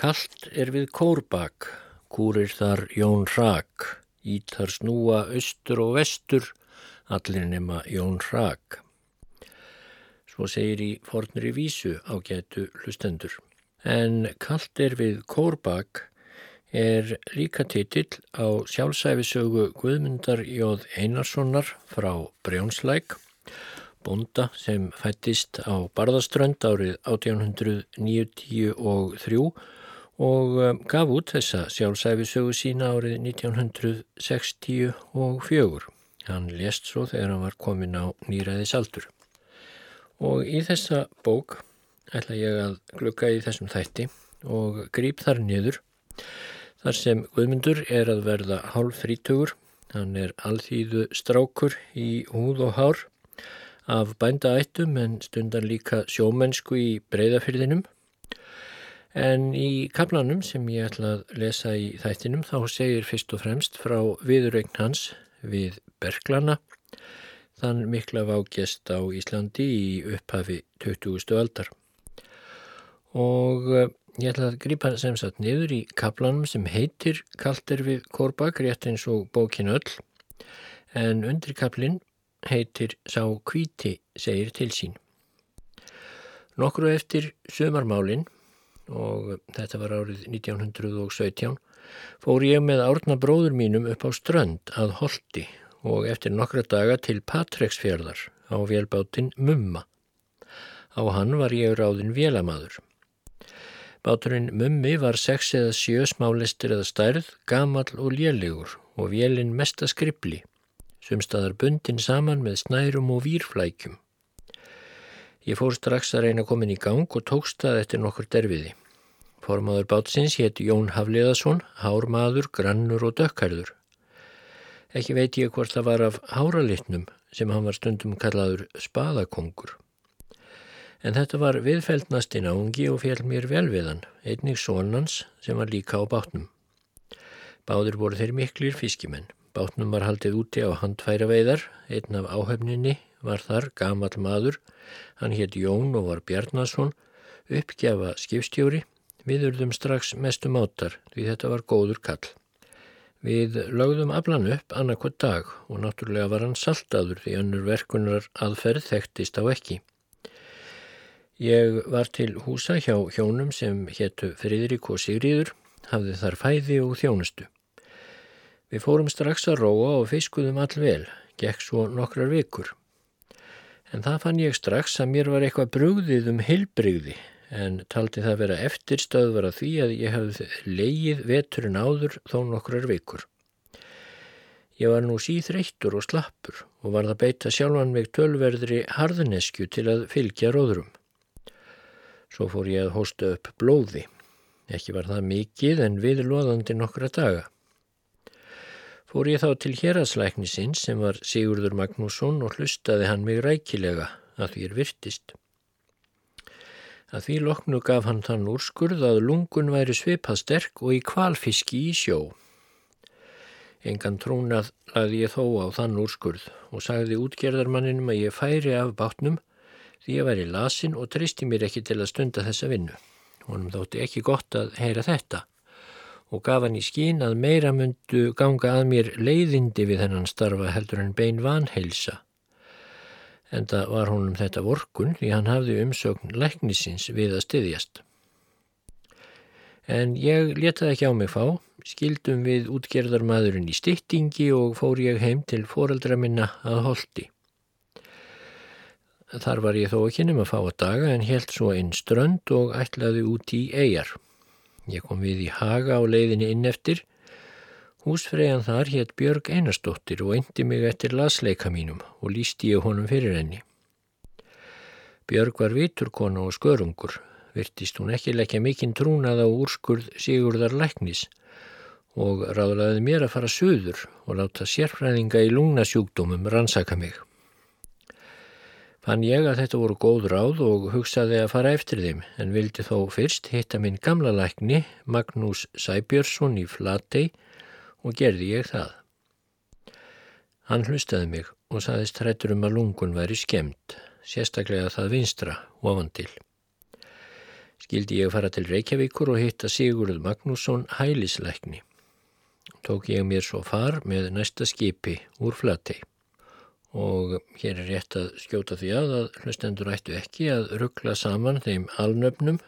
Kallt er við kórbak, kúrir þar Jón Rak, ítar snúa austur og vestur, allir nema Jón Rak. Svo segir í fornri vísu á getu hlustendur. En kallt er við kórbak er líka titill á sjálfsæfisögu Guðmundar Jóð Einarssonar frá Brjónslæk bonda sem fættist á Barðaströnd árið 1893 og um, gaf út þessa sjálfsæfisögu sína árið 1964. Hann lést svo þegar hann var komin á nýræðisaldur. Og í þessa bók ætla ég að glukka í þessum þætti og grýp þar niður þar sem Guðmundur er að verða hálf þrítugur. Hann er alþýðu strákur í húð og hár af bændaættum en stundan líka sjómennsku í breyðafyrðinum. En í kaplanum sem ég ætla að lesa í þættinum þá segir fyrst og fremst frá viðurregn hans við Berglana þann mikla vágjest á Íslandi í upphafi 20. aldar. Og eh, ég ætla að gripa sem sagt niður í kaplanum sem heitir Kalter við Korbak, rétt eins og bókin öll, en undir kaplinn heitir Sá kvíti segir til sín. Nokkru eftir sömarmálinn og þetta var árið 1917 fór ég með árna bróður mínum upp á strönd að holdi og eftir nokkra daga til Patreksfjörðar á vélbáttinn Mumma. Á hann var ég ráðin vélamaður. Báturinn Mummi var sex eða sjö smálistir eða stærð, gamal og lélegur og vélinn mesta skripli sumstaðar bundin saman með snærum og výrflækjum. Ég fór strax að reyna að komin í gang og tókst það eftir nokkur derfiði. Formaður bátsins hétt Jón Hafliðason, hármaður, grannur og dökkarður. Ekki veit ég hvort það var af háralitnum sem hann var stundum kallaður spaðakongur. En þetta var viðfældnasti náungi og fél mér vel við hann, einnig sonans sem var líka á bátnum. Báður voru þeir miklir fiskimenn. Bátnum var haldið úti á handfæra veiðar, einn af áhefninni var þar gamal maður, hann hétt Jón og var Bjarnason, uppgjafa skipstjóri, við urðum strax mestum áttar því þetta var góður kall. Við lögðum aflan upp annarkot dag og náttúrulega var hann saltaður því önnur verkunar aðferð þekktist á ekki. Ég var til húsa hjá hjónum sem héttu Fridrik og Sigriður, hafði þar fæði og þjónustu. Við fórum strax að róa og fiskuðum allvel, gekk svo nokkrar vikur. En það fann ég strax að mér var eitthvað brugðið um heilbrigði en taldi það vera eftirstöðvar að því að ég hafði leið veturinn áður þó nokkrar vikur. Ég var nú síþreyttur og slappur og var það beita sjálfan mig tölverðri harðneskju til að fylgja róðrum. Svo fór ég að hósta upp blóði. Ekki var það mikið en viðlóðandi nokkra daga fór ég þá til héraslæknisins sem var Sigurður Magnússon og hlustaði hann mig rækilega að því er virtist. Að því loknu gaf hann þann úrskurð að lungun væri svipað sterk og í kvalfiski í sjó. Engan trúnað lagði ég þó á þann úrskurð og sagði útgerðarmanninum að ég færi af bátnum því ég væri lasin og tristi mér ekki til að stunda þessa vinnu. Honum þótti ekki gott að heyra þetta og gaf hann í skín að meira myndu ganga að mér leiðindi við hennan starfa heldur en bein vanheilsa. En það var honum þetta vorkun því hann hafði umsögn læknisins við að styðjast. En ég letaði ekki á mig fá, skildum við útgerðarmadurinn í styttingi og fór ég heim til foreldra minna að holdi. Þar var ég þó ekki nema að fá að daga en helt svo einn strönd og ætlaði út í eigjar. Ég kom við í Haga á leiðinni inn eftir. Húsfreyjan þar hétt Björg Einarstóttir og eindi mig eftir lasleika mínum og lísti ég honum fyrir henni. Björg var viturkona og skörungur, virtist hún ekki leggja mikinn trúnað á úrskurð Sigurðar Læknis og ráðlaði mér að fara söður og láta sérfræðinga í lungnasjúkdómum rannsaka mig. Fann ég að þetta voru góð ráð og hugsaði að fara eftir þeim en vildi þó fyrst hitta minn gamla lækni Magnús Sæbjörnsson í Flatey og gerði ég það. Hann hlustaði mig og saðist hrættur um að lungun væri skemmt, sérstaklega það vinstra ofan til. skildi ég fara til Reykjavíkur og hitta Sigurð Magnússon hælisleikni. Tók ég mér svo far með næsta skipi úr flatei og hér er rétt að skjóta því að að hlustendur ættu ekki að ruggla saman þeim alnöfnum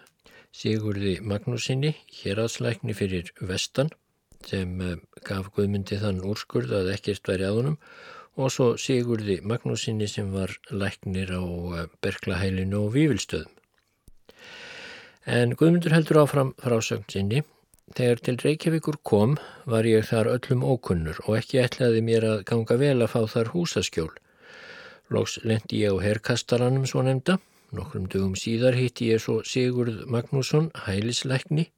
Sigurði Magnúsinni, héradslækni fyrir vestan sem eh, gaf Guðmundi þann úrskurð að ekkert væri aðunum og svo Sigurði Magnúsinni sem var læknir á eh, Berklahælinu og Vívilstöðum. En Guðmundur heldur áfram frásögn sinni. Þegar til Reykjavíkur kom var ég þar öllum ókunnur og ekki ætlaði mér að ganga vel að fá þar húsaskjól. Lóks lendi ég á herkastaranum svo nefnda Nokkrum dögum síðar hitti ég svo Sigurd Magnússon, hælisleikni,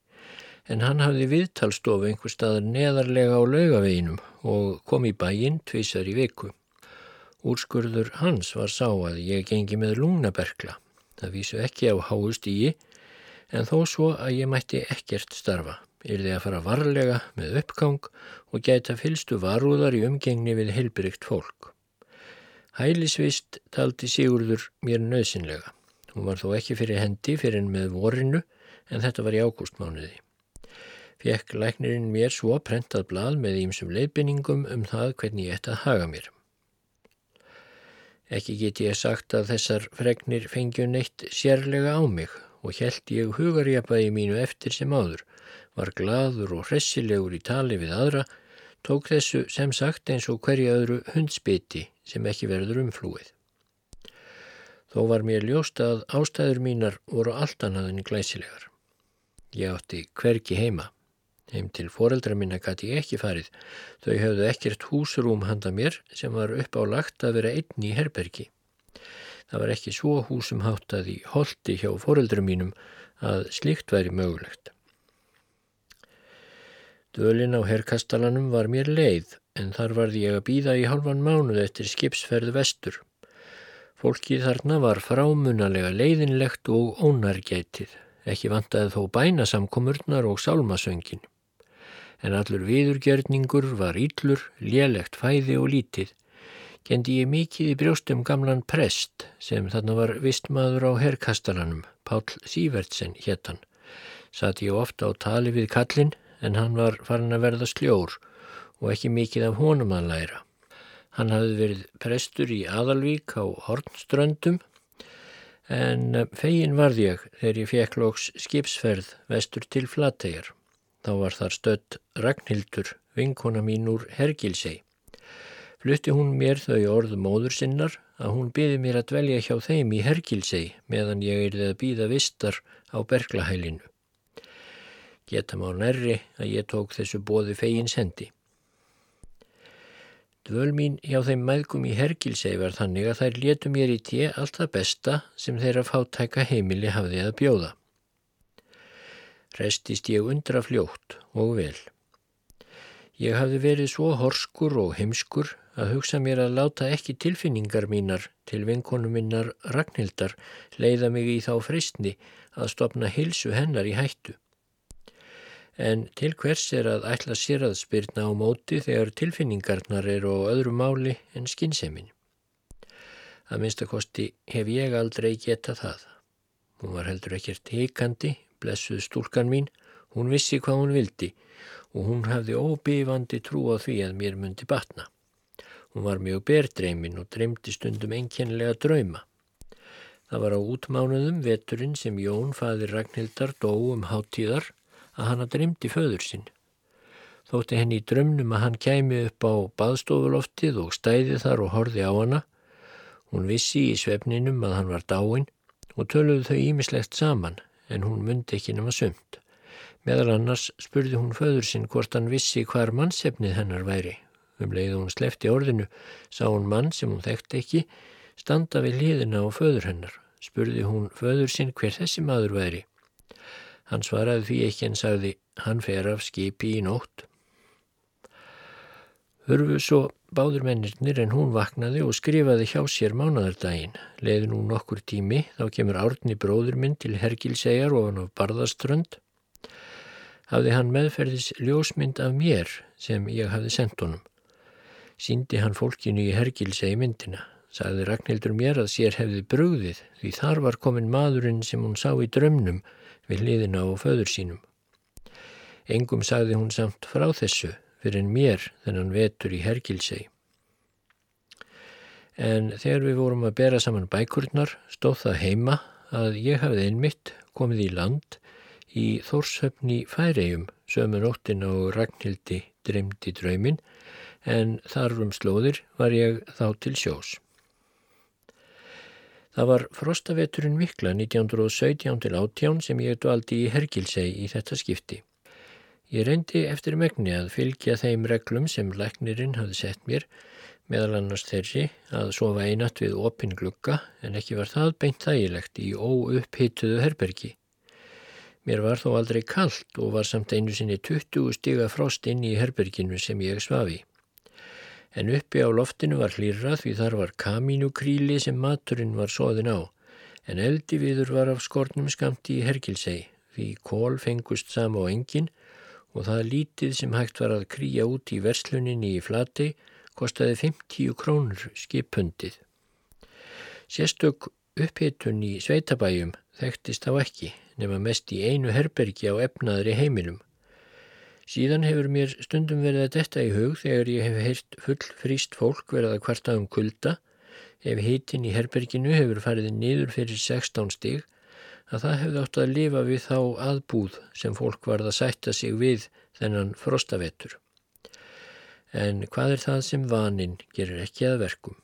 en hann hafði viðtalstofu einhver staðar neðarlega á laugaveginum og kom í bæinn tvísar í viku. Úrskurður hans var sá að ég gengi með lungnaberkla. Það vísu ekki á háust í ég, en þó svo að ég mætti ekkert starfa. Yrði að fara varlega með uppgang og gæta fylstu varúðar í umgengni við heilbyrgt fólk. Hælisvist taldi Sigurður mér nöðsynlega. Hún var þó ekki fyrir hendi fyrir en með vorinu en þetta var í ágústmánuði. Fekk læknirinn mér svo prentað blað með ímsum leifinningum um það hvernig ég ætti að haga mér. Ekki get ég sagt að þessar fregnir fengju neitt sérlega á mig og held ég hugarjapaði mínu eftir sem áður, var gladur og hressilegur í tali við aðra, tók þessu sem sagt eins og hverja öðru hundsbytti sem ekki verður umflúið. Þó var mér ljóst að ástæður mínar voru allt annað en glæsilegar. Ég átti hverki heima. Heim til foreldra minna gæti ég ekki farið. Þau höfðu ekkert húsrúm handa mér sem var upp á lagt að vera einn í herbergi. Það var ekki svo húsum háttað í holdi hjá foreldra mínum að slikt væri mögulegt. Dölin á herkastalanum var mér leið en þar varði ég að býða í halvan mánuð eftir skipsferð vestur. Fólkið þarna var frámunalega leiðinlegt og ónargætið, ekki vantaði þó bænasamkomurnar og sálmasöngin. En allur viðurgjörningur var íllur, lélegt fæði og lítið. Kendi ég mikið í brjóstum gamlan prest sem þarna var vistmaður á herrkastalanum, Pál Sývertsen héttan. Satt ég ofta á tali við kallin en hann var farin að verða sljór og ekki mikið af honum að læra. Hann hafði verið prestur í Aðalvík á Hornströndum en fegin varð ég þegar ég fekk lóks skipsferð vestur til Flategar. Þá var þar stött Ragnhildur, vinkona mín úr Hergilsei. Flutti hún mér þau orðu móður sinnar að hún byði mér að dvelja hjá þeim í Hergilsei meðan ég erði að býða vistar á Berglahælinu. Geta má nærri að ég tók þessu bóði fegins hendi. Dvöl mín hjá þeim mæðgum í Hergilsei var þannig að þær létu mér í tíu allt það besta sem þeirra fátæka heimili hafði að bjóða. Restist ég undra fljótt og vel. Ég hafði verið svo horskur og heimskur að hugsa mér að láta ekki tilfinningar mínar til vinkonu minnar Ragnhildar leiða mig í þá fristni að stopna hilsu hennar í hættu en til hvers er að ætla sér að spyrna á móti þegar tilfinningarnar eru á öðru máli en skinsemin. Að minnstakosti hef ég aldrei getað það. Hún var heldur ekkert heikandi, blessuð stúlkan mín, hún vissi hvað hún vildi og hún hafði óbífandi trú á því að mér myndi batna. Hún var mjög berdreimin og dreymdi stundum enkenlega drauma. Það var á útmánuðum veturinn sem Jón fadir Ragnhildar dó um háttíðar að hann að dreymdi föður sinn. Þótti henni í drömnum að hann kæmi upp á baðstofuloftið og stæði þar og horfi á hana. Hún vissi í svefninum að hann var dáin og töluðu þau ímislegt saman en hún myndi ekki nema sumt. Meðal annars spurði hún föður sinn hvort hann vissi hvar mannsefnið hennar væri. Um leiðu hún slefti orðinu, sá hún mann sem hún þekkti ekki, standa við liðina á föður hennar. Spurði hún föður sinn hver þessi maður væri. Hann svaraði því ekki en sagði, hann fer af skipi í nótt. Hörfu svo báður mennirnir en hún vaknaði og skrifaði hjá sér mánadardaginn. Leði nú nokkur tími, þá kemur árni bróður minn til Hergilsegar ofan á Barðaströnd. Hafði hann meðferðis ljósmynd af mér sem ég hafði sendt honum. Sýndi hann fólkinu í Hergilsegi myndina. Sagði Ragnhildur mér að sér hefði brugðið því þar var komin maðurinn sem hún sá í drömnum við hliðina á föður sínum. Engum sagði hún samt frá þessu fyrir en mér þennan vetur í Hergilsei. En þegar við vorum að bera saman bækurnar stóð það heima að ég hafði einmitt komið í land í Þórshöfni Færegjum sömu nóttin á Ragnhildi dreymdi draumin en þarfum slóðir var ég þá til sjós. Það var frostaveturinn mikla 1917 til 18 sem ég dvaldi í Hergilsei í þetta skipti. Ég reyndi eftir megni að fylgja þeim reglum sem læknirinn hafði sett mér, meðal annars þeirri að sofa einat við opin glugga en ekki var það beint þægilegt í óupphituðu herbergi. Mér var þó aldrei kallt og var samt einu sinni 20 stiga frost inn í herberginu sem ég svafi en uppi á loftinu var hlýrrað því þar var kamínukríli sem maturinn var soðin á, en eldi viður var af skornum skamti í hergilsei, því kól fengust sama á engin og það lítið sem hægt var að krýja út í versluninni í flati kostaði 50 krónur skipundið. Sérstök upphittun í sveitabæjum þekktist á ekki, nema mest í einu herbergi á efnaðri heimilum. Síðan hefur mér stundum verið að detta í hug þegar ég hef heilt full fríst fólk verið að kvarta um kulda ef hitin í herberginu hefur farið niður fyrir 16 stig að það hefði átt að lifa við þá aðbúð sem fólk varð að sætta sig við þennan frostavettur. En hvað er það sem vaninn gerir ekki að verkum?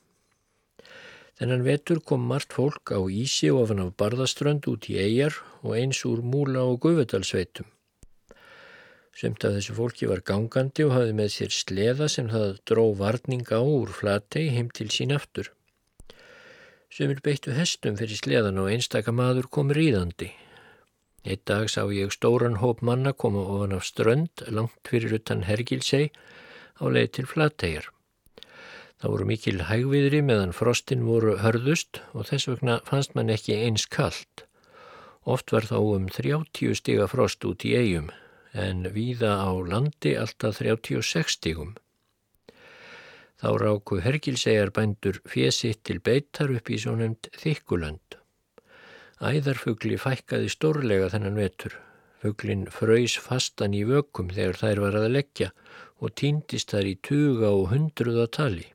Þennan vetur kom margt fólk á Ísi ofan af Barðaströnd út í eigjar og eins úr Múla og Guðvöldalsveitum. Sumt af þessu fólki var gangandi og hafði með sér sleða sem það dró varninga á úr flatei heim til sín aftur. Sumir beittu hestum fyrir sleðan og einstaka maður kom ríðandi. Eitt dag sá ég stóran hóp manna koma ofan af strönd langt fyrir utan Hergilsei á leið til flategar. Það voru mikil hægviðri meðan frostin voru hörðust og þess vegna fannst mann ekki eins kallt. Oft var þá um 30 stiga frost út í eigum en víða á landi alltaf 36 stígum. Þá ráku Hergilsegar bændur fjesitt til beitar upp í svo nefnd þykkulönd. Æðarfugli fækkaði stórlega þennan vetur. Fuglin fröys fastan í vökum þegar þær var að leggja og týndist þar í tuga og hundruða tali.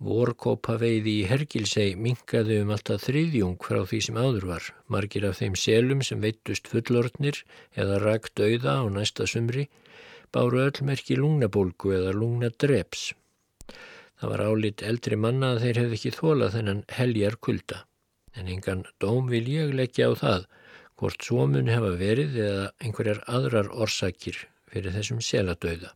Vorkópaveiði í Hergilsei minkaði um alltaf þriðjung frá því sem áður var. Margir af þeim selum sem veittust fullortnir eða rakt auða á næsta sumri báru öllmerki lungnabólgu eða lungnadreps. Það var álit eldri manna að þeir hefði ekki þólað þennan heljar kulda. En engan dóm vil ég leggja á það hvort svo mun hefa verið eða einhverjar aðrar orsakir fyrir þessum seladauða.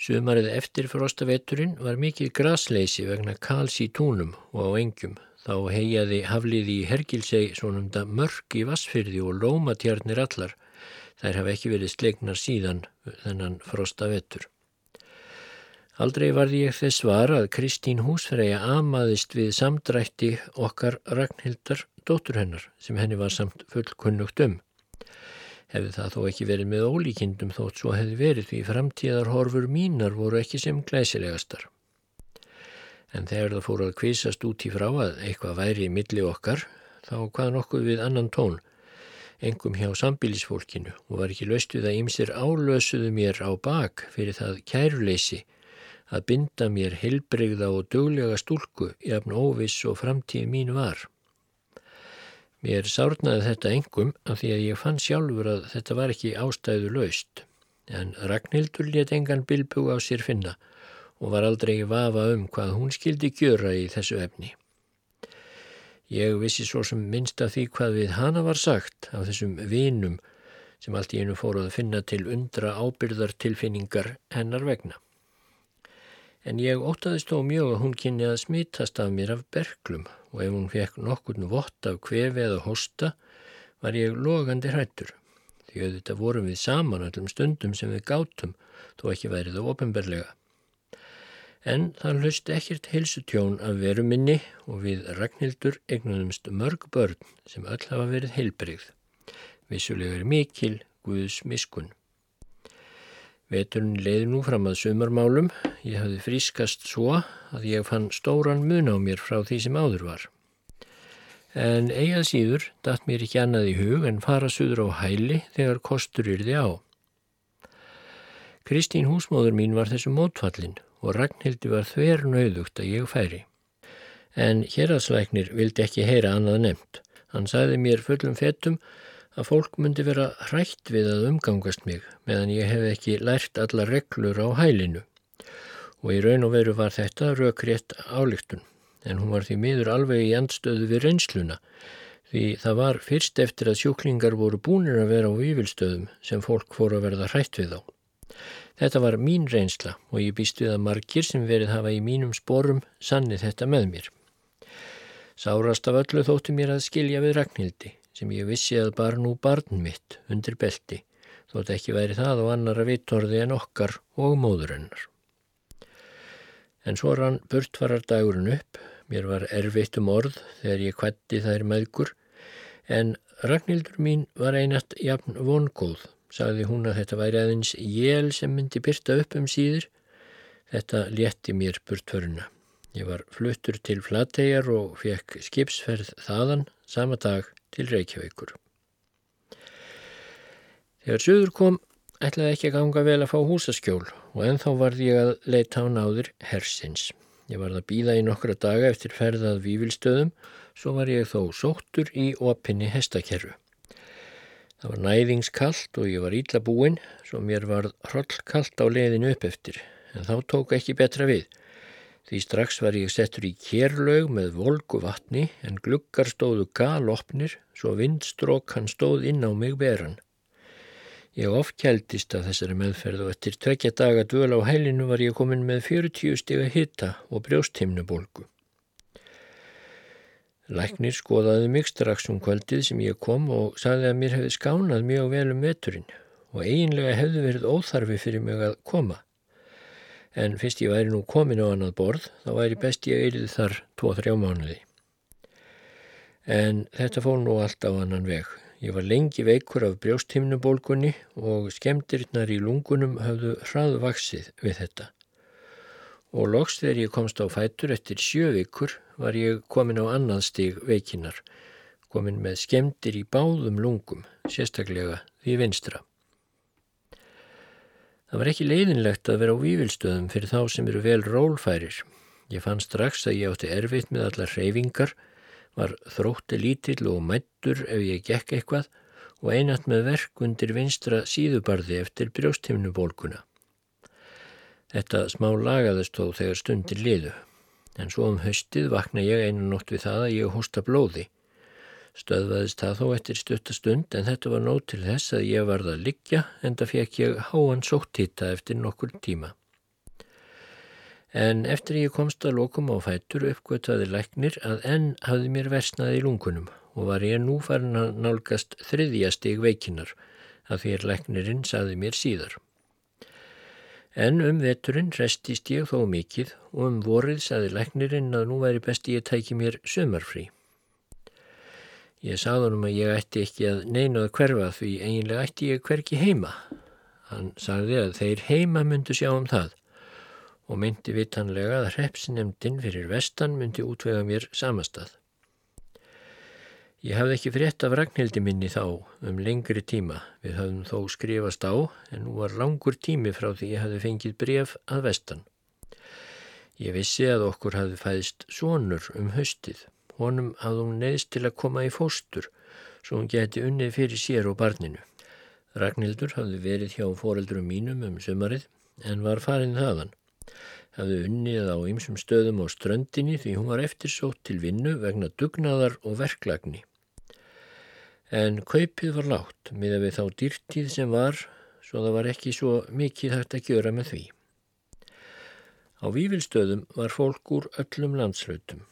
Sumarið eftir frostaveturinn var mikið grasleysi vegna kals í túnum og á engjum. Þá heiaði hafliði í Hergilsei svonum da mörg í vassfyrði og lómatjarnir allar. Þær hafa ekki verið slegnar síðan þennan frostavetur. Aldrei varði ég þess var að Kristín Húsfreyja amaðist við samdrætti okkar Ragnhildar dóttur hennar sem henni var samt fullkunnugt um hefði það þó ekki verið með ólíkindum þótt svo hefði verið því framtíðarhorfur mínar voru ekki sem glæsilegastar. En þegar það fór að kvísast út í frá að eitthvað væri í milli okkar, þá hvað nokkuð við annan tón, engum hjá sambílisfólkinu og var ekki löst við að ymsir álösuðu mér á bak fyrir það kæruleysi að binda mér heilbreyða og döglega stúlku jafn óviss og framtíð mín var. Mér sárnaði þetta engum af því að ég fann sjálfur að þetta var ekki ástæðu laust, en Ragnhildur let engan bilbú á sér finna og var aldrei vafa um hvað hún skildi gjöra í þessu efni. Ég vissi svo sem minnst af því hvað við hana var sagt af þessum vinum sem allt í einu fór að finna til undra ábyrðartilfinningar hennar vegna en ég ótaðist þó mjög að hún kynni að smittast af mér af berglum og ef hún fekk nokkurn vott af kvefi eða hosta var ég logandi hrættur. Því auðvitað vorum við saman allum stundum sem við gátum þó ekki værið á ofinberlega. En það hlust ekkert heilsutjón af veru minni og við Ragnhildur eignunumst mörg börn sem öll hafa verið heilbreyð. Vissulega er mikil Guðs miskun. Veturinn leiði nú fram að sumarmálum. Ég hafði frískast svo að ég fann stóran mun á mér frá því sem áður var. En eigað síður datt mér ekki annað í hug en fara suður á hæli þegar kostur yrði á. Kristín húsmóður mín var þessu mótfallin og Ragnhildi var þver nauðugt að ég færi. En héradslæknir vildi ekki heyra annað nefnt. Hann sagði mér fullum fettum að fólk myndi vera hrætt við að umgangast mig meðan ég hef ekki lært alla reglur á hælinu. Og í raun og veru var þetta raukrétt álíktun en hún var því miður alveg í andstöðu við reynsluna því það var fyrst eftir að sjúklingar voru búinir að vera á vývilstöðum sem fólk fór að verða hrætt við þá. Þetta var mín reynsla og ég býst við að margir sem verið hafa í mínum sporum sanni þetta með mér. Sárast af öllu þóttu mér að skilja við Ragnhildi sem ég vissi að bar nú barn mitt undir belti þótt ekki væri það og annara vittorði en okkar og móðurinnar. En svo rann burtvarar dagurinn upp, mér var erfitt um orð þegar ég kvætti þær meðgur en Ragnhildur mín var einat jafn vongóð, sagði hún að þetta væri aðeins jél sem myndi byrta upp um síður, þetta létti mér burtvaruna. Ég var fluttur til Flategjar og fekk skipsferð þaðan sama dag til Reykjavíkur. Þegar söður kom ætlaði ekki að ganga vel að fá húsaskjól og enþá varð ég að leita á náður hersins. Ég varð að býða í nokkra daga eftir ferðað vývilstöðum, svo var ég þó sóttur í opinni hestakerru. Það var næðingskallt og ég var ílla búinn, svo mér varð hrollkallt á leiðinu upp eftir, en þá tók ekki betra við. Því strax var ég settur í kérlaug með volgu vatni en glukkar stóðu galopnir svo vindstrók hann stóð inn á mig veran. Ég ofkjaldist af þessari meðferð og eftir tvekja daga dvöl á heilinu var ég komin með 40 stiga hitta og brjósthimnubolgu. Læknir skoðaði mig strax um kvöldið sem ég kom og sagði að mér hefði skánað mjög vel um veturinn og eiginlega hefði verið óþarfi fyrir mig að koma en fyrst ég væri nú komin á annað borð þá væri best ég eilið þar 2-3 mánuði. En þetta fór nú allt á annan veg. Ég var lengi veikur af brjósthimnubólgunni og skemdirinnar í lungunum hafðu hraðvaksið við þetta. Og loks þegar ég komst á fætur eftir sjö vikur var ég komin á annað stig veikinar, komin með skemdir í báðum lungum, sérstaklega því vinstra. Það var ekki leiðinlegt að vera á vývilstöðum fyrir þá sem eru vel rólfærir. Ég fann strax að ég átti erfitt með allar hreyfingar, var þrótti lítill og mættur ef ég gekk eitthvað og einat með verk undir vinstra síðubarði eftir brjóstimnubólkuna. Þetta smá lagaðist þó þegar stundir liðu, en svo um höstið vakna ég einu nótt við það að ég hósta blóði. Stöðvaðist það þó eftir stuttastund en þetta var nót til þess að ég varð að liggja en það fekk ég háan sóttýta eftir nokkur tíma. En eftir ég komst að lokum á fætur uppgötaði læknir að enn hafði mér versnaði í lungunum og var ég nú farin að nálgast þriðja stig veikinar að því er læknirinn saði mér síðar. En um veturinn restist ég þó mikið og um vorið saði læknirinn að nú væri besti ég tæki mér sömarfrí. Ég sagði hann að ég ætti ekki að neina að hverfa því eiginlega ætti ég hverki heima. Hann sagði að þeir heima myndu sjá um það og myndi vitanlega að hrepsnemdin fyrir vestan myndi útvega mér samastað. Ég hafði ekki frétt af Ragnhildi minni þá um lengri tíma. Við höfðum þó skrifast á en nú var langur tími frá því ég hafði fengið bref að vestan. Ég vissi að okkur hafði fæðist sonur um höstið. Honum hafði hún neðst til að koma í fóstur svo hún geti unnið fyrir sér og barninu. Ragnhildur hafði verið hjá fóreldurum mínum um sömarið en var farin þaðan. Hafði unnið á ymsum stöðum á ströndinni því hún var eftirsótt til vinnu vegna dugnaðar og verklagni. En kaupið var látt miða við þá dýrtíð sem var svo það var ekki svo mikið hægt að gjöra með því. Á vývilstöðum var fólk úr öllum landslautum.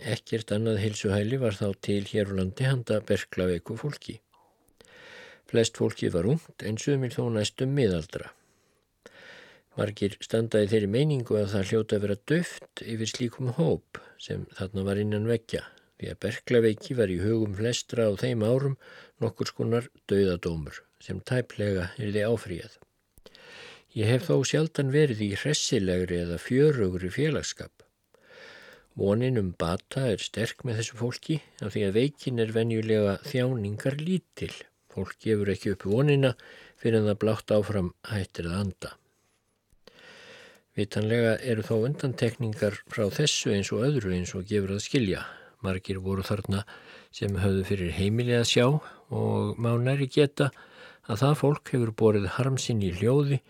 Ekkert annað heilsuhæli var þá til hér á landi handa berglaveiku fólki. Flest fólki var ungt en sumil þó næstum miðaldra. Margir standaði þeirri meiningu að það hljóta að vera döft yfir slíkum hóp sem þarna var innan vekja því að berglaveiki var í hugum flestra á þeim árum nokkur skonar döðadómur sem tæplega er þið áfríðað. Ég hef þó sjaldan verið í hressilegri eða fjörugri félagskap Vonin um bata er sterk með þessu fólki af því að veikin er venjulega þjáningar lítil. Fólk gefur ekki upp vonina fyrir að það blátt áfram hættir að anda. Vitanlega eru þó undantekningar frá þessu eins og öðru eins og gefur að skilja. Margir voru þarna sem höfðu fyrir heimili að sjá og má næri geta að það fólk hefur borið harmsinn í hljóði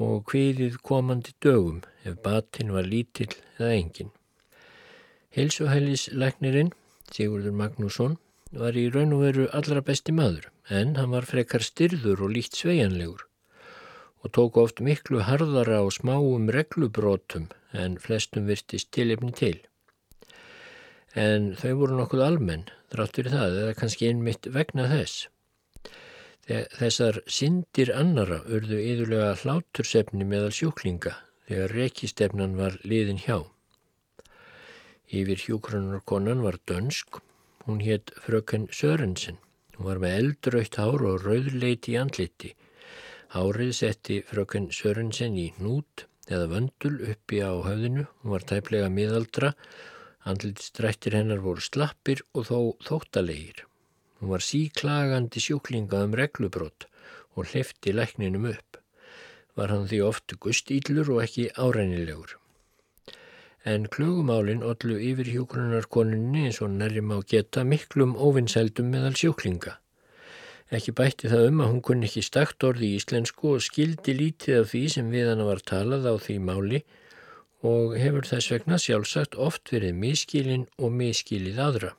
og hviðið komandi dögum ef batinn var lítill eða engin. Hilsuhælis læknirinn, Sigurður Magnússon, var í raun og veru allra besti maður en hann var frekar styrður og líkt sveianlegur og tók oft miklu harðara og smáum reglubrótum en flestum virtist tilefni til. En þau voru nokkuð almenn, dráttur í það, eða kannski einmitt vegna þess. Þessar syndir annara urðu yðurlega hlátursefni meðal sjúklinga þegar rekistefnan var liðin hjá. Yfir hjúkrunarkonan var dönsk, hún hétt fröken Sörensen. Hún var með eldrautt hár og rauðleiti í andliti Hárið setti fröken Sörensen í nút eða vöndul uppi á höfðinu. Hún var tæplega miðaldra, andlitstrættir hennar voru slappir og þó þóttalegir. Hún var síklagandi sjúklinga um reglubrót og hlifti lækninum upp. Var hann því oft gustýllur og ekki árænilegur. En klugumálinn ollu yfir hjókrunarkoninni eins og nærjum á geta miklum óvinnsældum meðal sjúklinga. Ekki bætti það um að hún kunni ekki stakt orði í íslensku og skildi lítið af því sem við hana var talað á því máli og hefur þess vegna sjálfsagt oft verið miskilinn og miskilið aðra.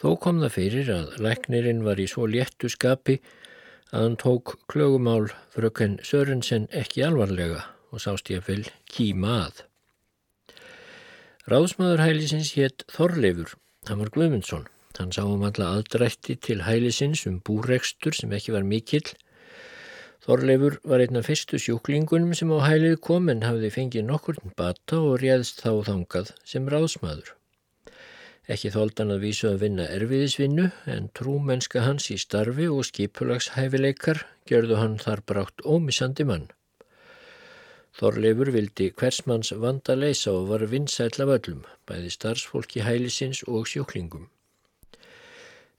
Þó kom það fyrir að læknirinn var í svo léttu skapi að hann tók klögumál fröken Sörensen ekki alvarlega og sást ég að fylg kýma að. Ráðsmaður hælisins hétt Þorleifur, hann var Guðmundsson. Hann sá um alla aðdrætti til hælisins um búrekstur sem ekki var mikill. Þorleifur var einn af fyrstu sjúklingunum sem á hælið kom en hafði fengið nokkurn bata og réðst þá þangað sem ráðsmaður. Ekki þóldan að vísu að vinna erfiðisvinnu en trúmennska hans í starfi og skipulagshæfileikar gjörðu hann þar brátt ómissandi mann. Þorleifur vildi hversmanns vanda leysa og var vinsætla völlum, bæði starfsfólki hælisins og sjúklingum.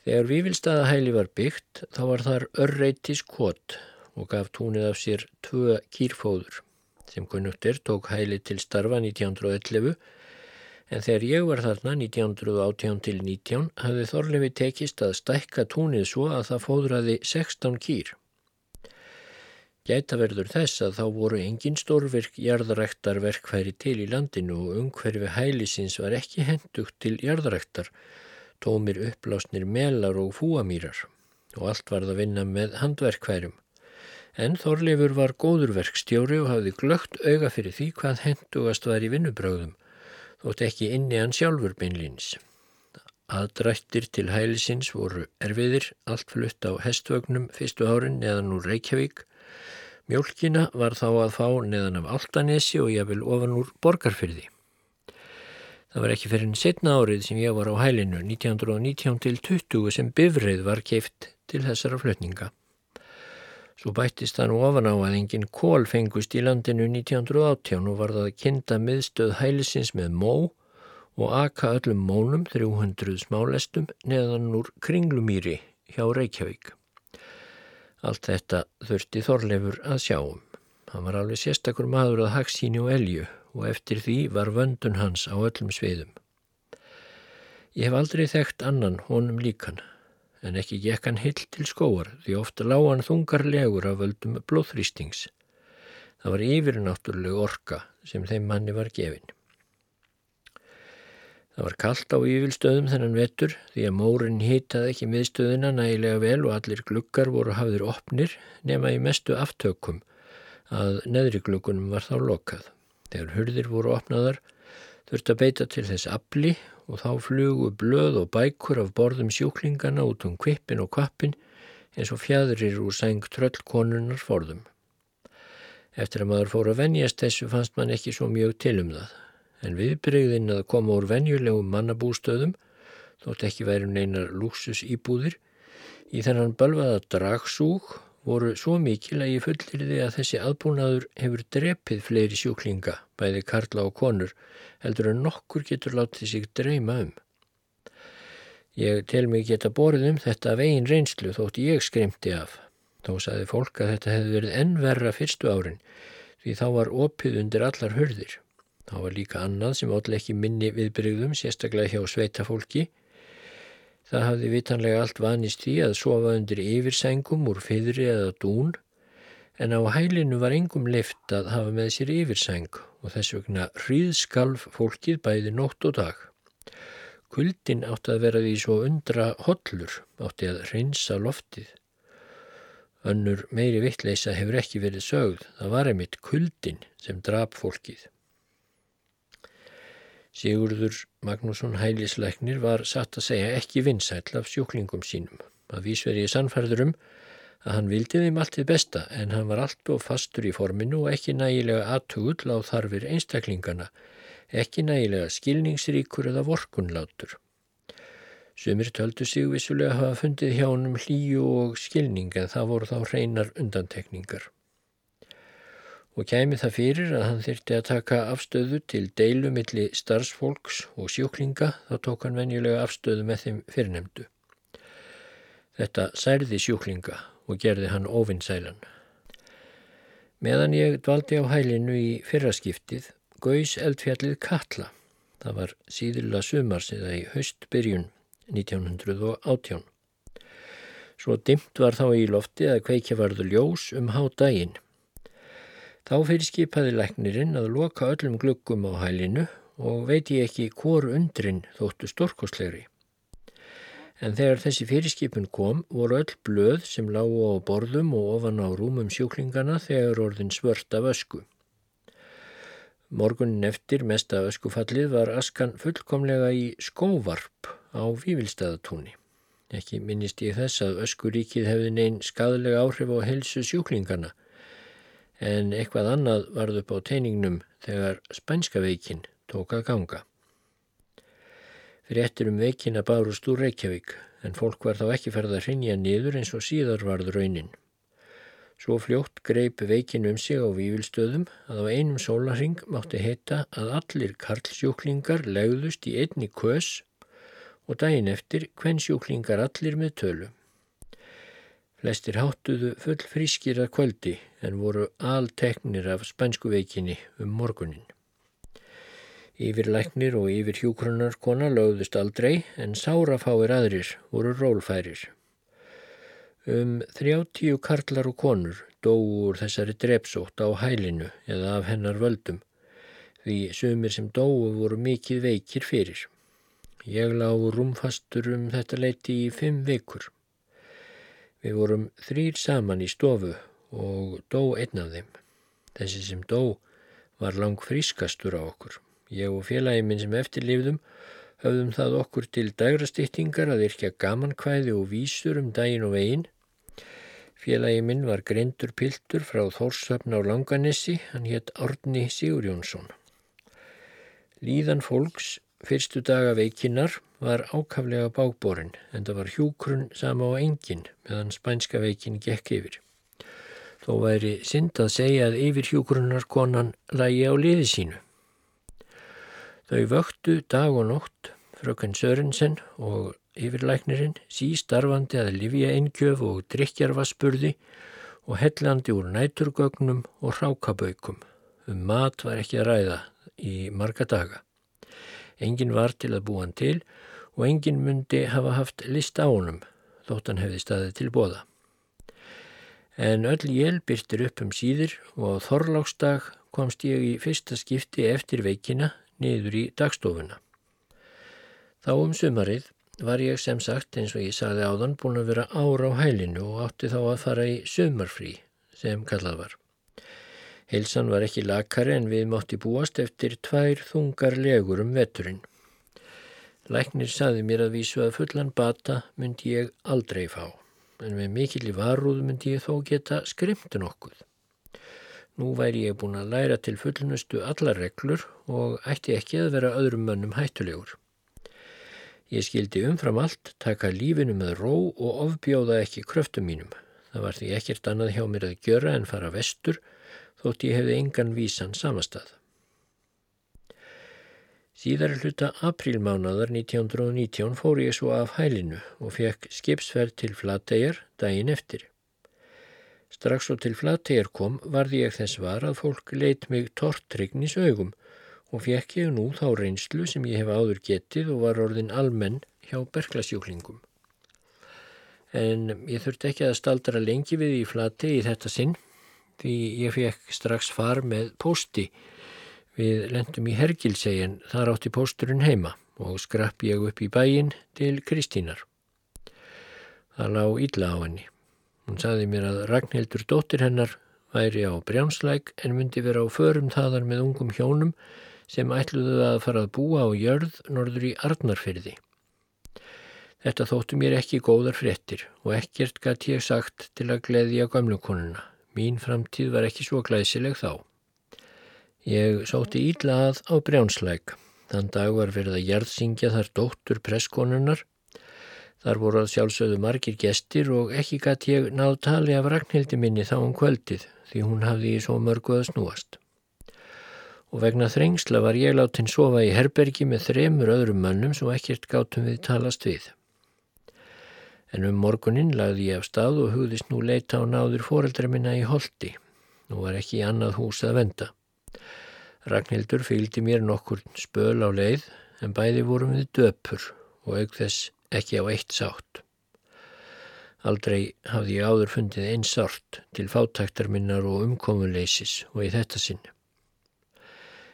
Þegar Vívilstaðahæli var byggt þá var þar örreitis kvot og gaf túnið af sér tvö kýrfóður sem kunnugtir tók hæli til starfa 1911 en þegar ég var þarna 1918 til 19 hafði Þorlefi tekist að stækka túnið svo að það fóðraði 16 kýr. Gæta verður þess að þá voru engin stórvirk jarðaræktar verkfæri til í landinu og umhverfi hælisins var ekki hendugt til jarðaræktar tómir upplásnir melar og fúamýrar og allt varð að vinna með handverkværum. En Þorleifur var góðurverkstjóri og hafði glögt auga fyrir því hvað hendugast var í vinnubröðum, þótt ekki inni hann sjálfur beinlýns. Aðdrættir til hælisins voru erfiðir, allt flutt á hestvögnum fyrstu árin neðan úr Reykjavík. Mjölkina var þá að fá neðan af Altanesi og ég vil ofan úr borgarfyrði. Það var ekki fyrir enn setna árið sem ég var á hælinu 1919 til 20 sem bifrið var keift til þessara flutninga. Svo bættist nú ofan á að enginn kól fengust í landinu 1918 og var það að kynnta miðstöð hælisins með mó og aka öllum mónum 300 smálestum neðan úr kringlumýri hjá Reykjavík. Allt þetta þurfti Þorleifur að sjáum. Hann var alveg sérstakur maður að haksíni og elju og eftir því var vöndun hans á öllum sviðum. Ég hef aldrei þekkt annan honum líkan, en ekki gekk hann hill til skóar því ofta lág hann þungarlegur af völdum blóðþrýstings. Það var yfirnáttúruleg orka sem þeim manni var gefin. Það var kallt á yfilstöðum þennan vetur því að mórin hýtaði ekki miðstöðina nægilega vel og allir glukkar voru hafðir opnir nema í mestu aftökum að neðri glukkunum var þá lokað. Þegar hurðir voru opnaðar þurfti að beita til þess afli og þá flugu blöð og bækur af borðum sjúklingana út um kvippin og kvappin eins og fjadrir úr sæng tröllkonunnar forðum. Eftir að maður fór að venjast þessu fannst man ekki svo mjög til um það, en viðbreyðin að koma úr venjulegum mannabústöðum, þótt ekki væri neinar lúksus íbúðir, í þennan bölvaða dragsúg voru svo mikil að ég fullirði að þessi aðbúnaður hefur drepið fleiri sjúklinga bæði karla og konur, heldur en nokkur getur látið sig dreyma um. Ég tel mig geta borðið um þetta einn reynslu þótt ég skrimti af. Þó saði fólk að þetta hefði verið ennverra fyrstu árin, því þá var opið undir allar hörðir. Þá var líka annað sem ótrúlega ekki minni viðbrygðum, sérstaklega hjá sveita fólki, Það hafði vitanlega allt vanist því að sofa undir yfirsængum úr fyrri eða dún en á hælinu var engum leift að hafa með sér yfirsæng og þess vegna hríðskalf fólkið bæði nótt og dag. Kuldin átti að vera því svo undra hollur, átti að reynsa loftið. Önnur meiri vittleisa hefur ekki verið sögð, það var einmitt kuldin sem drap fólkið. Sigurður Magnússon hælisleiknir var satt að segja ekki vinsæll af sjúklingum sínum. Að vísveri í sannfærðurum að hann vildi þeim allt við besta en hann var allt og fastur í forminu og ekki nægilega aðtugull á þarfir einstaklingana, ekki nægilega skilningsríkur eða vorkunlátur. Sumir töldu sig vissulega hafa fundið hjá hann um hlýju og skilning en það voru þá hreinar undantekningar og kæmi það fyrir að hann þyrti að taka afstöðu til deilu milli starfsfólks og sjúklinga þá tók hann venjulega afstöðu með þeim fyrirnemdu. Þetta særði sjúklinga og gerði hann ofinsælan. Meðan ég dvaldi á hælinu í fyrraskiptið gauðs eldfjallið Katla. Það var síðila sumars eða í höstbyrjun 1918. Svo dimt var þá í lofti að kveikja varðu ljós um há daginn Þá fyrir skipaði læknirinn að loka öllum gluggum á hælinu og veit ég ekki hvor undrin þóttu storkoslegri. En þegar þessi fyrirskipun kom voru öll blöð sem lágu á borðum og ofan á rúmum sjúklingana þegar orðin svört af ösku. Morgunin eftir mesta öskufallið var askan fullkomlega í skóvarp á Vívilstaðatúni. Ekki minnist ég þess að öskuríkið hefði neinn skadalega áhrif á helsu sjúklingana en eitthvað annað varð upp á teiningnum þegar spænska veikin tók að ganga. Fyrir ettir um veikina bárust úr Reykjavík en fólk var þá ekki ferð að hrinja niður eins og síðar varð raunin. Svo fljótt greip veikin um sig á vývilstöðum að á einum sólaring mátti heita að allir karlsjúklingar legðust í einni kös og daginn eftir hvenn sjúklingar allir með tölu. Flestir háttuðu full frískir að kvöldi en voru alteknir af spænsku veikinni um morgunin. Yfir læknir og yfir hjúkrunarkona lögðust aldrei en sárafáir aðrir voru rólfærir. Um þrjáttíu karlar og konur dóu úr þessari drepsótt á hælinu eða af hennar völdum því sömur sem dóu voru mikið veikir fyrir. Ég lág rúmfastur um þetta leiti í fimm vikur. Við vorum þrýr saman í stofu og dó einn af þeim. Þessi sem dó var lang frískastur á okkur. Ég og félagi minn sem eftirlifðum höfðum það okkur til dagrastýttingar að yrkja gamankvæði og vísur um daginn og veginn. Félagi minn var greindur piltur frá Þórsöfn á Langanissi, hann hétt Árni Sigur Jónsson. Líðan fólks fyrstu daga veikinnar var ákaflega bákborin en það var hjúkrun sama á engin meðan spænska veikin gekk yfir. Þó væri synd að segja að yfir hjúkrunnar konan lægi á liði sínu. Þau vöktu dag og nótt frökun Sörensen og yfirlæknirinn sístarfandi að livja einkjöf og drikjarvaspurði og hellandi úr næturgögnum og hrákabaukum. Um mat var ekki að ræða í marga daga. Engin var til að búa hann til og engin myndi hafa haft list á honum þótt hann hefði staðið til bóða. En öll jél byrtir upp um síður og á þorláksdag komst ég í fyrsta skipti eftir veikina niður í dagstofuna. Þá um sumarið var ég sem sagt eins og ég sagði áðan búin að vera ára á hælinu og átti þá að fara í sumarfrí sem kallað var. Heilsan var ekki lakari en við mátti búast eftir tvær þungar legur um veturinn. Læknir saði mér að vísu að fullan bata myndi ég aldrei fá, en með mikill í varúð myndi ég þó geta skrimtu nokkuð. Nú væri ég búin að læra til fullnustu allar reglur og ætti ekki að vera öðrum mönnum hættulegur. Ég skildi umfram allt taka lífinu með ró og ofbjóða ekki kröftum mínum. Það var því ekkert annað hjá mér að gjöra en fara vestur þótt ég hefði engan vísan samastað. Síðar hluta aprílmánadar 1919 fór ég svo af hælinu og fekk skipsferð til Flategar daginn eftir. Strax og til Flategar kom varði ég þess var að fólk leitt mig tortrygnis augum og fekk ég nú þá reynslu sem ég hef áður getið og var orðin almenn hjá berglasjúklingum. En ég þurfti ekki að staldra lengi við í Flati í þetta sinn því ég fekk strax far með posti Við lendum í Hergilsegin, þar átti pósturinn heima og skrapp ég upp í bæin til Kristínar. Það lág illa á henni. Hún saði mér að Ragnhildur dóttir hennar væri á brjánslæk en myndi vera á förum þaðar með ungum hjónum sem ætluðu að fara að búa á jörð norður í Arnarfyrði. Þetta þóttu mér ekki góðar fréttir og ekkert gætt ég sagt til að gleðja gamlukonuna. Mín framtíð var ekki svo glæsileg þá. Ég sótti ídla að á brjánslæk. Þann dag var verið að jarðsingja þar dóttur presskonunar. Þar voru að sjálfsögðu margir gestir og ekki gæti ég náð tali af Ragnhildi minni þá um kvöldið því hún hafði í svo mörgu að snúast. Og vegna þrengsla var ég látin sofa í herbergi með þremur öðrum mönnum svo ekkert gátum við talast við. En um morgunin lagði ég af stað og hugðist nú leita á náður foreldra minna í holdi. Nú var ekki annað hús að venda. Ragnhildur fylgdi mér nokkur spöl á leið en bæði vorum við döpur og auk þess ekki á eitt sátt. Aldrei hafði ég áður fundið einn sárt til fátæktar minnar og umkomuleysis og í þetta sinn.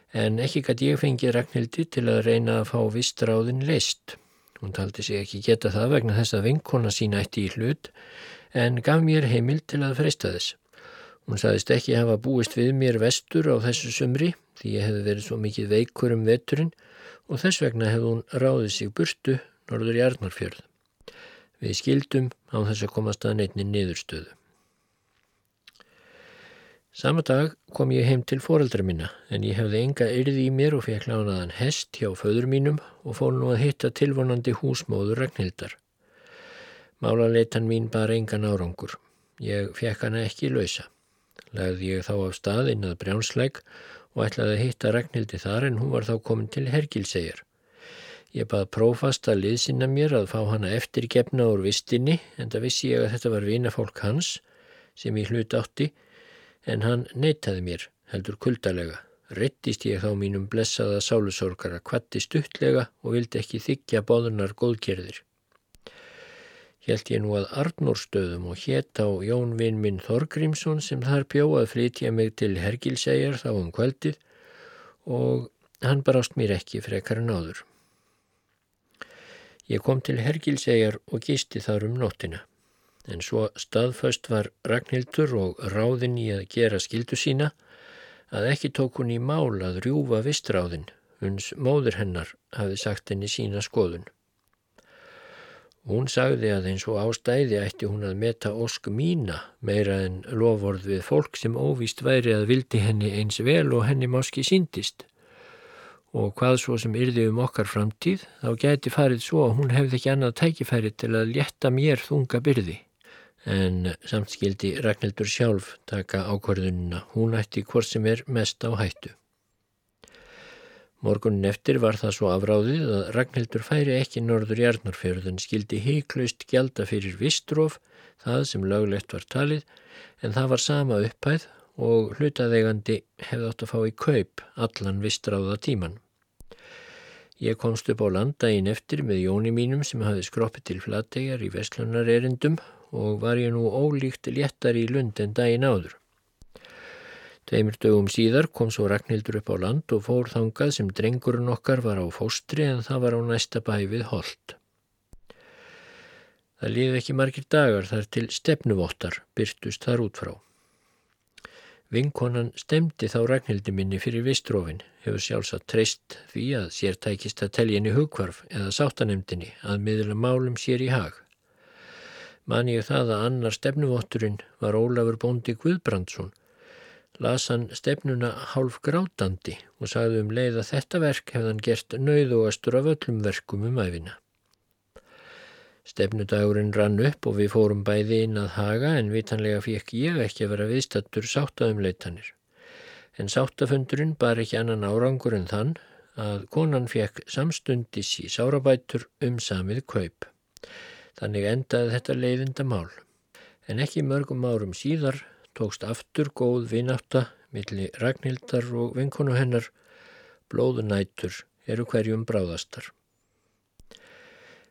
En ekki gæti ég fengið Ragnhildi til að reyna að fá vistráðin leist. Hún taldi sig ekki geta það vegna þess að vinkona sína eitt í hlut en gaf mér heimil til að freysta þess. Hún saðist ekki hafa búist við mér vestur á þessu sumri því ég hefði verið svo mikið veikur um veturinn og þess vegna hefði hún ráðið sig burtu norður í Arnarfjörð. Við skildum á þess að komast að neittni niðurstöðu. Sama dag kom ég heim til foreldra minna en ég hefði enga yrði í mér og fekk lánaðan hest hjá föður mínum og fór nú að hitta tilvonandi húsmóður Ragnhildar. Málaleitan mín bara engan árangur. Ég fekk hana ekki lausa lagði ég þá af stað inn að brjánsleik og ætlaði að hitta Ragnhildi þar en hún var þá komin til Hergilsegjar. Ég bað prófast að liðsina mér að fá hana eftirgefna úr vistinni en það vissi ég að þetta var vinafólk hans sem ég hlut átti en hann neytaði mér heldur kuldalega. Rittist ég þá mínum blessaða sálusorgara kvatti stuttlega og vildi ekki þykja bóðunar góðkerðir held ég nú að Arnórstöðum og hétt á Jónvinn minn Þorgrímsson sem þar bjóð að flytja mig til Hergilsegjar þá um kvöldið og hann barást mér ekki frekar en áður. Ég kom til Hergilsegjar og gisti þar um nóttina, en svo staðföst var Ragnhildur og ráðin í að gera skildu sína að ekki tók hún í mál að rjúfa vistráðin, uns móður hennar hafi sagt henni sína skoðun. Hún sagði að eins og ástæði ætti hún að meta ósk mína meira en loford við fólk sem óvíst væri að vildi henni eins vel og henni máski síndist. Og hvað svo sem yrði um okkar framtíð, þá gæti farið svo að hún hefði ekki annað tækifæri til að létta mér þunga byrði. En samt skildi Ragnhildur sjálf taka ákvarðununa, hún ætti hvort sem er mest á hættu. Morgunin eftir var það svo afráðið að Ragnhildur færi ekki norður í Arnarfjörðun skildi heiklaust gjalda fyrir vistróf, það sem löglegt var talið, en það var sama upphæð og hlutaðegandi hefði átt að fá í kaup allan vistráða tíman. Ég komst upp á landaginn eftir með jóni mínum sem hafi skroppið til flattegar í vestlunar erindum og var ég nú ólíkt léttar í lund en daginn áður. Tveimur dögum síðar kom svo Ragnhildur upp á land og fór þangað sem drengurinn okkar var á fóstri en það var á næsta bæ við Holt. Það liði ekki margir dagar þar til stefnuvottar byrtust þar út frá. Vinkonan stemdi þá Ragnhildi minni fyrir vistrófin, hefur sjálfsagt treyst því að sér tækist að telja henni hugkvarf eða sáttanemdini að miðla málum sér í hag. Man ég það að annar stefnuvotturinn var Ólafur Bóndi Guðbrandsson las hann stefnuna hálf grátandi og sagði um leið að þetta verk hefðan gert nauðugastur af öllum verkum um æfina. Stefnudagurinn rann upp og við fórum bæði inn að haga en vitanlega fekk ég ekki að vera viðstattur sáttaðum leitanir. En sáttafundurinn bar ekki annan árangur en þann að konan fekk samstundis í sárabætur um samið kaup. Þannig endaði þetta leiðinda mál. En ekki mörgum árum síðar tókst aftur góð vináta millir Ragnhildar og vinkonu hennar blóðunætur eru hverjum bráðastar.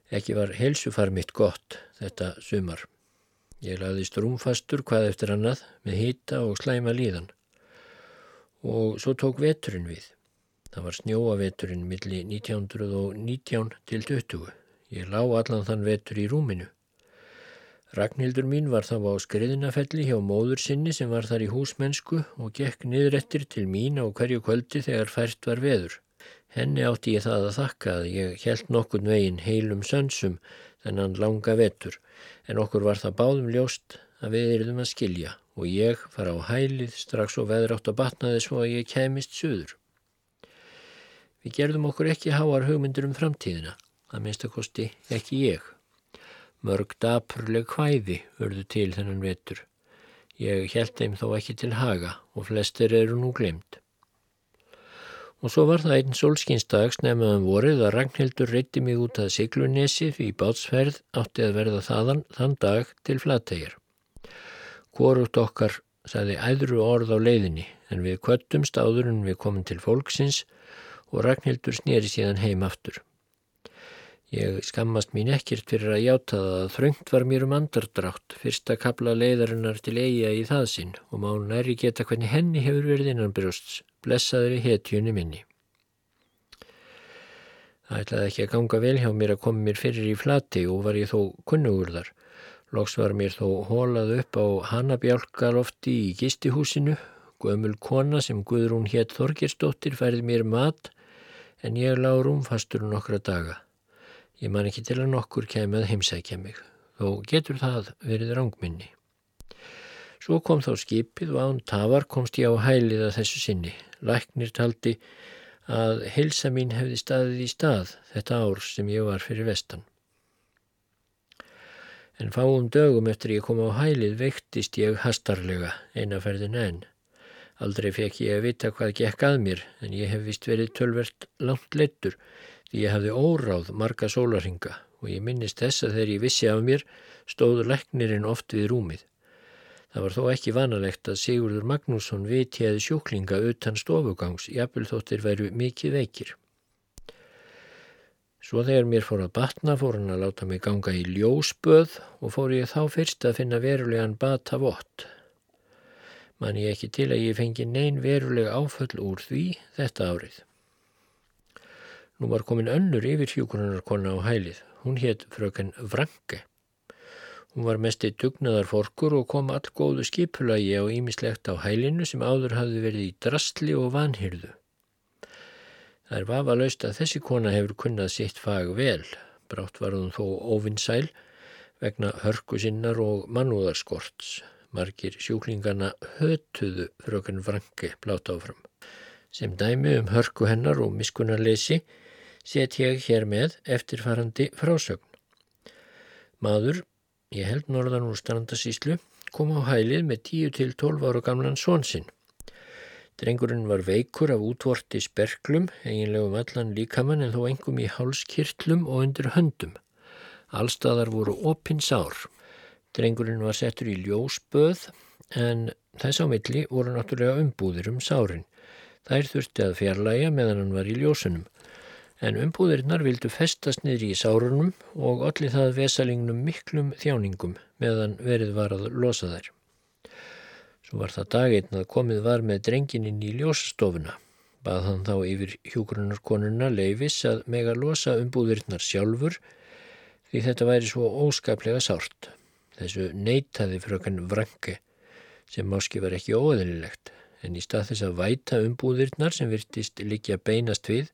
Ekki var helsufar mitt gott þetta sumar. Ég laðist rúmfastur hvað eftir annað með hýta og slæma líðan. Og svo tók veturinn við. Það var snjóaveturinn milli 1919 til 20. Ég lá allan þann vetur í rúminu. Ragnhildur mín var þá á skriðinafelli hjá móður sinni sem var þar í húsmennsku og gekk niður eftir til mín á hverju kvöldi þegar fært var veður. Henni átti ég það að þakka að ég held nokkurn veginn heilum sönsum þennan langa vetur en okkur var það báðum ljóst að við erum að skilja og ég fara á hælið strax og veður átt að batnaði svo að ég kemist suður. Við gerðum okkur ekki háar hugmyndur um framtíðina, að minnstakosti ekki ég. Mörg dapurleg hvæði vörðu til þennan vetur. Ég held þeim þó ekki til haga og flestir eru nú glemt. Og svo var það einn solskinsdags nefnaðan vorið að Ragnhildur reytti mig út að Siglunesi því bátsferð átti að verða þaðan þann dag til flattegjar. Hvorugt okkar sagði æðru orð á leiðinni en við kvöttumst áður en við komum til fólksins og Ragnhildur snýri síðan heim aftur. Ég skammast mín ekkert fyrir að játa það að þröngt var mér um andardrátt fyrsta kapla leiðarinnar til eiga í það sinn og má næri geta hvernig henni hefur verið innanbrjósts, blessaður í hetjunni minni. Það ætlaði ekki að ganga vel hjá mér að koma mér fyrir í flati og var ég þó kunnugur þar. Loks var mér þó hólað upp á hanabjálkalofti í gistihúsinu, gömul kona sem Guðrún hétt Þorgirsdóttir færði mér mat en ég lág rúmfastur nokkra daga. Ég man ekki til að nokkur kemið heimsækja mig, þó getur það verið rángminni. Svo kom þá skipið og án tafar komst ég á hælið að þessu sinni. Læknir taldi að heilsa mín hefði staðið í stað þetta ár sem ég var fyrir vestan. En fáum dögum eftir ég kom á hælið veiktist ég hastarlega einaferðin enn. Aldrei fekk ég að vita hvað gekk að mér en ég hef vist verið tölvert langt leittur því ég hafði óráð marga sólarhinga og ég minnist þess að þegar ég vissi af mér stóður leknirinn oft við rúmið. Það var þó ekki vanalegt að Sigurður Magnússon vitjaði sjúklinga utan stofugangs, jafnvel þóttir væru mikið veikir. Svo þegar mér fór að batna fór hann að láta mig ganga í ljósböð og fór ég þá fyrst að finna verulegan bata vott man ég ekki til að ég fengi neyn verulega áföll úr því þetta árið. Nú var komin önnur yfir hjúkunarkonna á hælið. Hún hétt fröken Vranke. Hún var mest í dugnaðarforkur og kom all góðu skipulagi á ímislegt á hælinu sem áður hafði verið í drastli og vanhyrðu. Það er vafa laust að þessi kona hefur kunnað sitt fag vel. Brátt var hún þó óvinnsæl vegna hörku sinnar og mannúðarskorts. Margir sjúklingana hötuðu frökun Franke blátt áfram. Sem dæmi um hörku hennar og miskunarleysi set ég hér með eftirfarandi frásögn. Maður, ég held norðan úr strandasíslu, kom á hælið með 10-12 ára gamlan svonsinn. Drengurinn var veikur af útvorti sperklum, eiginlegum allan líkamann en þó engum í hálskirtlum og undir höndum. Allstaðar voru opinsár. Drengurinn var settur í ljósböð en þess á milli voru náttúrulega umbúðir um sárin. Þær þurfti að fjarlæga meðan hann var í ljósunum. En umbúðirinnar vildu festast niður í sárunum og allir það vesalingnum miklum þjáningum meðan verið var að losa þær. Svo var það daginn að komið var með drengininn í ljósastofuna. Bað hann þá yfir hjúgrunarkonuna leifis að mega losa umbúðirinnar sjálfur því þetta væri svo óskaplega sárt. Þessu neytaði frökan Vranke sem máski var ekki óðurlilegt en í stað þess að væta umbúðirnar sem virtist likja beinast við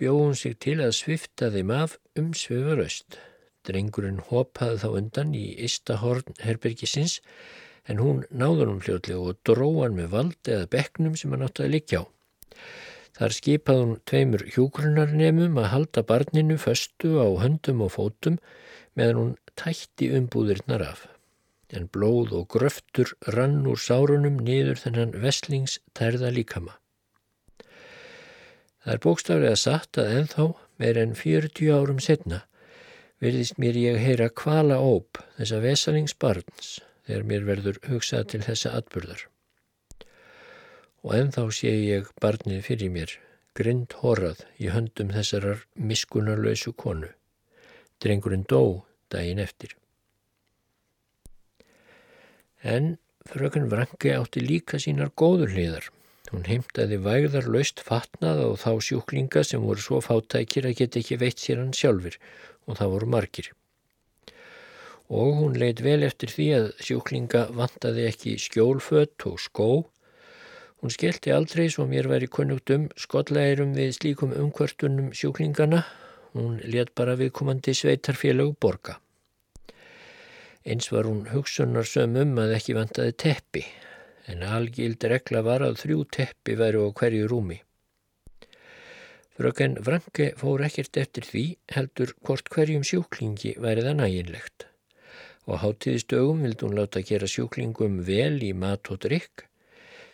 bjóð hún sig til að svifta þeim af um svöfuröst. Drengurinn hopaði þá undan í Istahorn herbergisins en hún náður hún fljóðlega og dróðan með vald eða bekknum sem hann átti að likja á. Þar skipaði hún tveimur hjúgrunarnemum að halda barninu föstu á höndum og fótum meðan hún tætti umbúðirnar af. En blóð og gröftur rann úr sárunum niður þennan veslings tærða líkama. Það er bókstaflega satt að enþá meir en 40 árum setna virðist mér ég heyra kvala óp þessa vesalingsbarns þegar mér verður hugsað til þessa atbyrðar. Og enþá sé ég barnið fyrir mér, grind horrað í höndum þessarar miskunarlausu konu. Drengurinn dó daginn eftir. En frökun Vrangi átti líka sínar góður hliðar. Hún heimtaði vægðar laust fatnað á þá sjúklinga sem voru svo fátækir að geta ekki veitt sér hann sjálfur og það voru margir. Og hún leitt vel eftir því að sjúklinga vantaði ekki skjólfött og skó. Hún skellti aldrei svo mér væri kunnugt um skollægirum við slíkum umkvörtunum sjúklingana. Hún let bara viðkomandi sveitarfélög borga. Eins var hún hugsunarsöm um að ekki vantaði teppi, en algild regla var að þrjú teppi væri á hverju rúmi. Fröken Franke fór ekkert eftir því heldur hvort hverjum sjúklingi væri það næginlegt. Og hátíðistögum vildi hún láta gera sjúklingum vel í mat og drikk.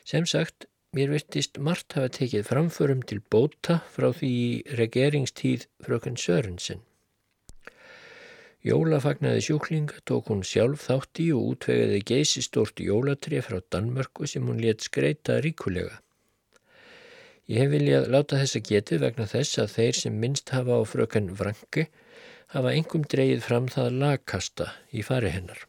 Sem sagt, mér virtist margt hafa tekið framförum til bóta frá því regeringstíð fröken Sörensen. Jólafagnaði sjúklinga tók hún sjálf þátt í og útvegaði geysistort jólatrið frá Danmörku sem hún let skreita ríkulega. Ég hef viljað láta þessa getið vegna þess að þeir sem minnst hafa á fröken Vranki hafa engum dreyið fram það lagkasta í fari hennar.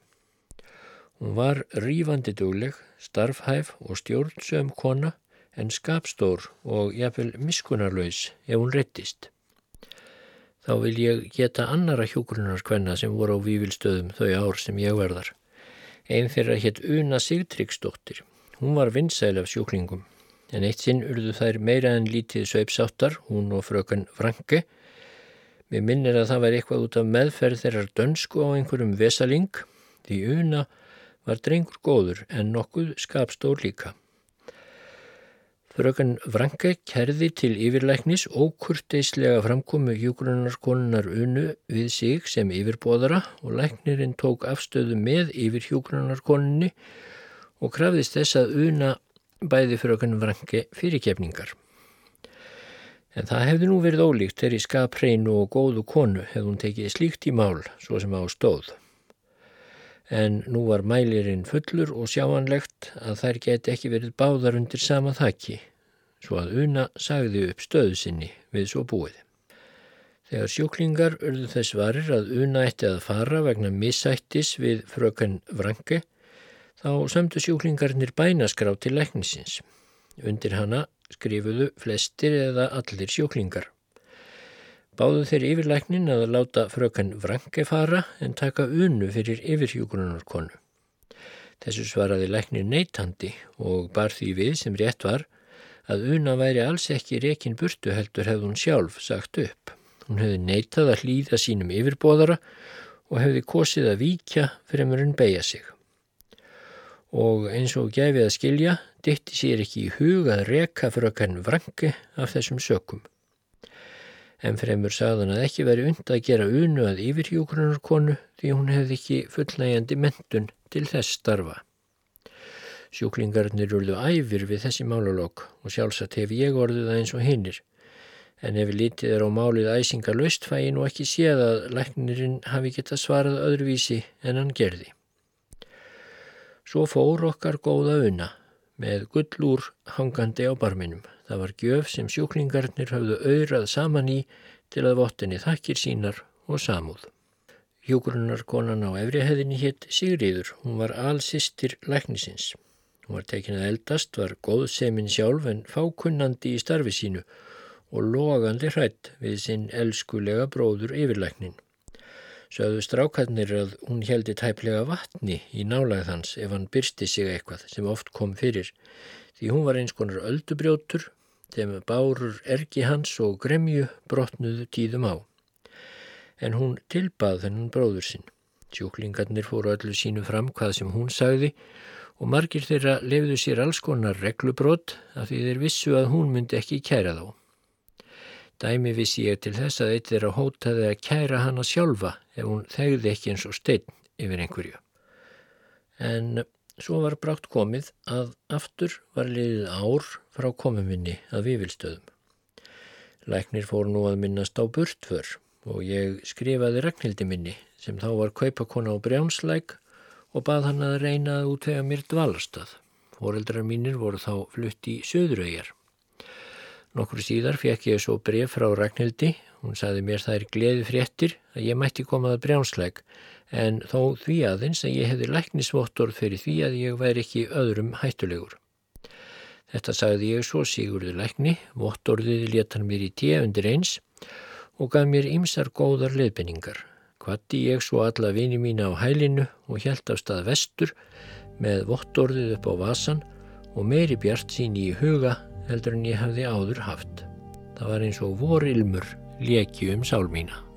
Hún var rýfandi dugleg, starfhæf og stjórnsöm kona en skapstór og jafnvel miskunarlaus ef hún rettist. Þá vil ég geta annara hjógrunarskvenna sem voru á vývilstöðum þau ár sem ég verðar. Einn þeirra hétt Una Sigtryggsdóttir. Hún var vinsæl af sjúklingum en eitt sinn urðu þær meira en lítið sveipsáttar, hún og fröken Franke. Mér minnir að það var eitthvað út af meðferð þeirrar dönsku á einhverjum vesaling, því una var drengur góður en nokkuð skapstór líka. Fröken Franke kerði til yfirlæknis ókurteislega framkomu hjúgrunarkonunar unu við sig sem yfirbóðara og læknirinn tók afstöðu með yfir hjúgrunarkonunni og krafðist þess að una bæði frökun Vranke fyrirkefningar. En það hefði nú verið ólíkt þegar í skaprænu og góðu konu hefði hún tekið slíkt í mál svo sem á stóð. En nú var mælirinn fullur og sjáanlegt að þær geti ekki verið báðar undir sama þakki, svo að Una sagði upp stöðu sinni við svo búið. Þegar sjúklingar urðu þess varir að Una ætti að fara vegna missættis við fröken Vranke, þá sömdu sjúklingarnir bænaskrá til læknisins. Undir hana skrifuðu flestir eða allir sjúklingar. Báðu þeir yfirlæknin að láta frökan Vranke fara en taka unu fyrir yfirhjúgrunarkonu. Þessu svaraði læknir neytandi og bar því við sem rétt var að una væri alls ekki rekin burtu heldur hefði hún sjálf sagt upp. Hún hefði neytað að hlýða sínum yfirbóðara og hefði kosið að víkja fremur en beigja sig og eins og gefið að skilja ditti sér ekki í hug að reka fröken Vranke af þessum sökum. En fremur sagðan að ekki veri und að gera unu að yfirhjókrunarkonu því hún hefði ekki fullnægjandi mentun til þess starfa. Sjúklingarnir urðu æfir við þessi málalokk og sjálfsagt hef ég orðið það eins og hinnir. En ef lítið er á málið æsinga laustfægin og ekki séð að læknirinn hafi geta svarað öðruvísi en hann gerði. Svo fór okkar góða una með gullúr hangandi á barminum. Það var gjöf sem sjúklingarnir hafðu auðrað saman í til að vottinni þakkir sínar og samúð. Hjógrunarkonan á efriheðinni hitt Sigriður. Hún var allsistir læknisins. Hún var tekin að eldast, var góðsemin sjálf en fákunnandi í starfi sínu og logandi hrætt við sinn elskulega bróður yfirlæknin. Sögðu strákarnir að hún heldi tæplega vatni í nálæð hans ef hann byrsti sig eitthvað sem oft kom fyrir því hún var eins konar öldubrjótur þeim bárur ergi hans og gremju brotnuðu tíðum á. En hún tilbað þennan bróður sinn. Sjúklingarnir fóru öllu sínu fram hvað sem hún sagði og margir þeirra lefðu sér alls konar reglubrót af því þeir vissu að hún myndi ekki kæra þá. Dæmi vissi ég til þess að eitt er að hótaði að kæra hana sjálfa ef hún þegði ekki eins og stein yfir einhverju. En svo var brátt komið að aftur var liðið ár frá komuminni að viðvilstöðum. Læknir fór nú að minnast á burtför og ég skrifaði Ragnhildi minni sem þá var kaupakona á Brjánslæk og bað hann að reyna að útvega mér dvalarstað. Fóreldrar mínir voru þá flutt í Suðraujar. Nokkur síðar fekk ég svo bref frá Ragnhildi. Hún saði mér það er gleði fréttir að ég mætti komað að brjánsleik en þó því aðeins að ég hefði læknisvottorð fyrir því að ég væri ekki öðrum hættulegur. Þetta sagði ég svo Sigurður lækni, vottorðið letan mér í tíu undir eins og gaf mér ymsar góðar leðbenningar. Kvatti ég svo alla vini mína á hælinu og hjælt af stað vestur með vottorðið upp á vasan og meiri bjart sín í huga heldur en ég hafði áður haft. Það var eins og vorilmur leki um sál mína.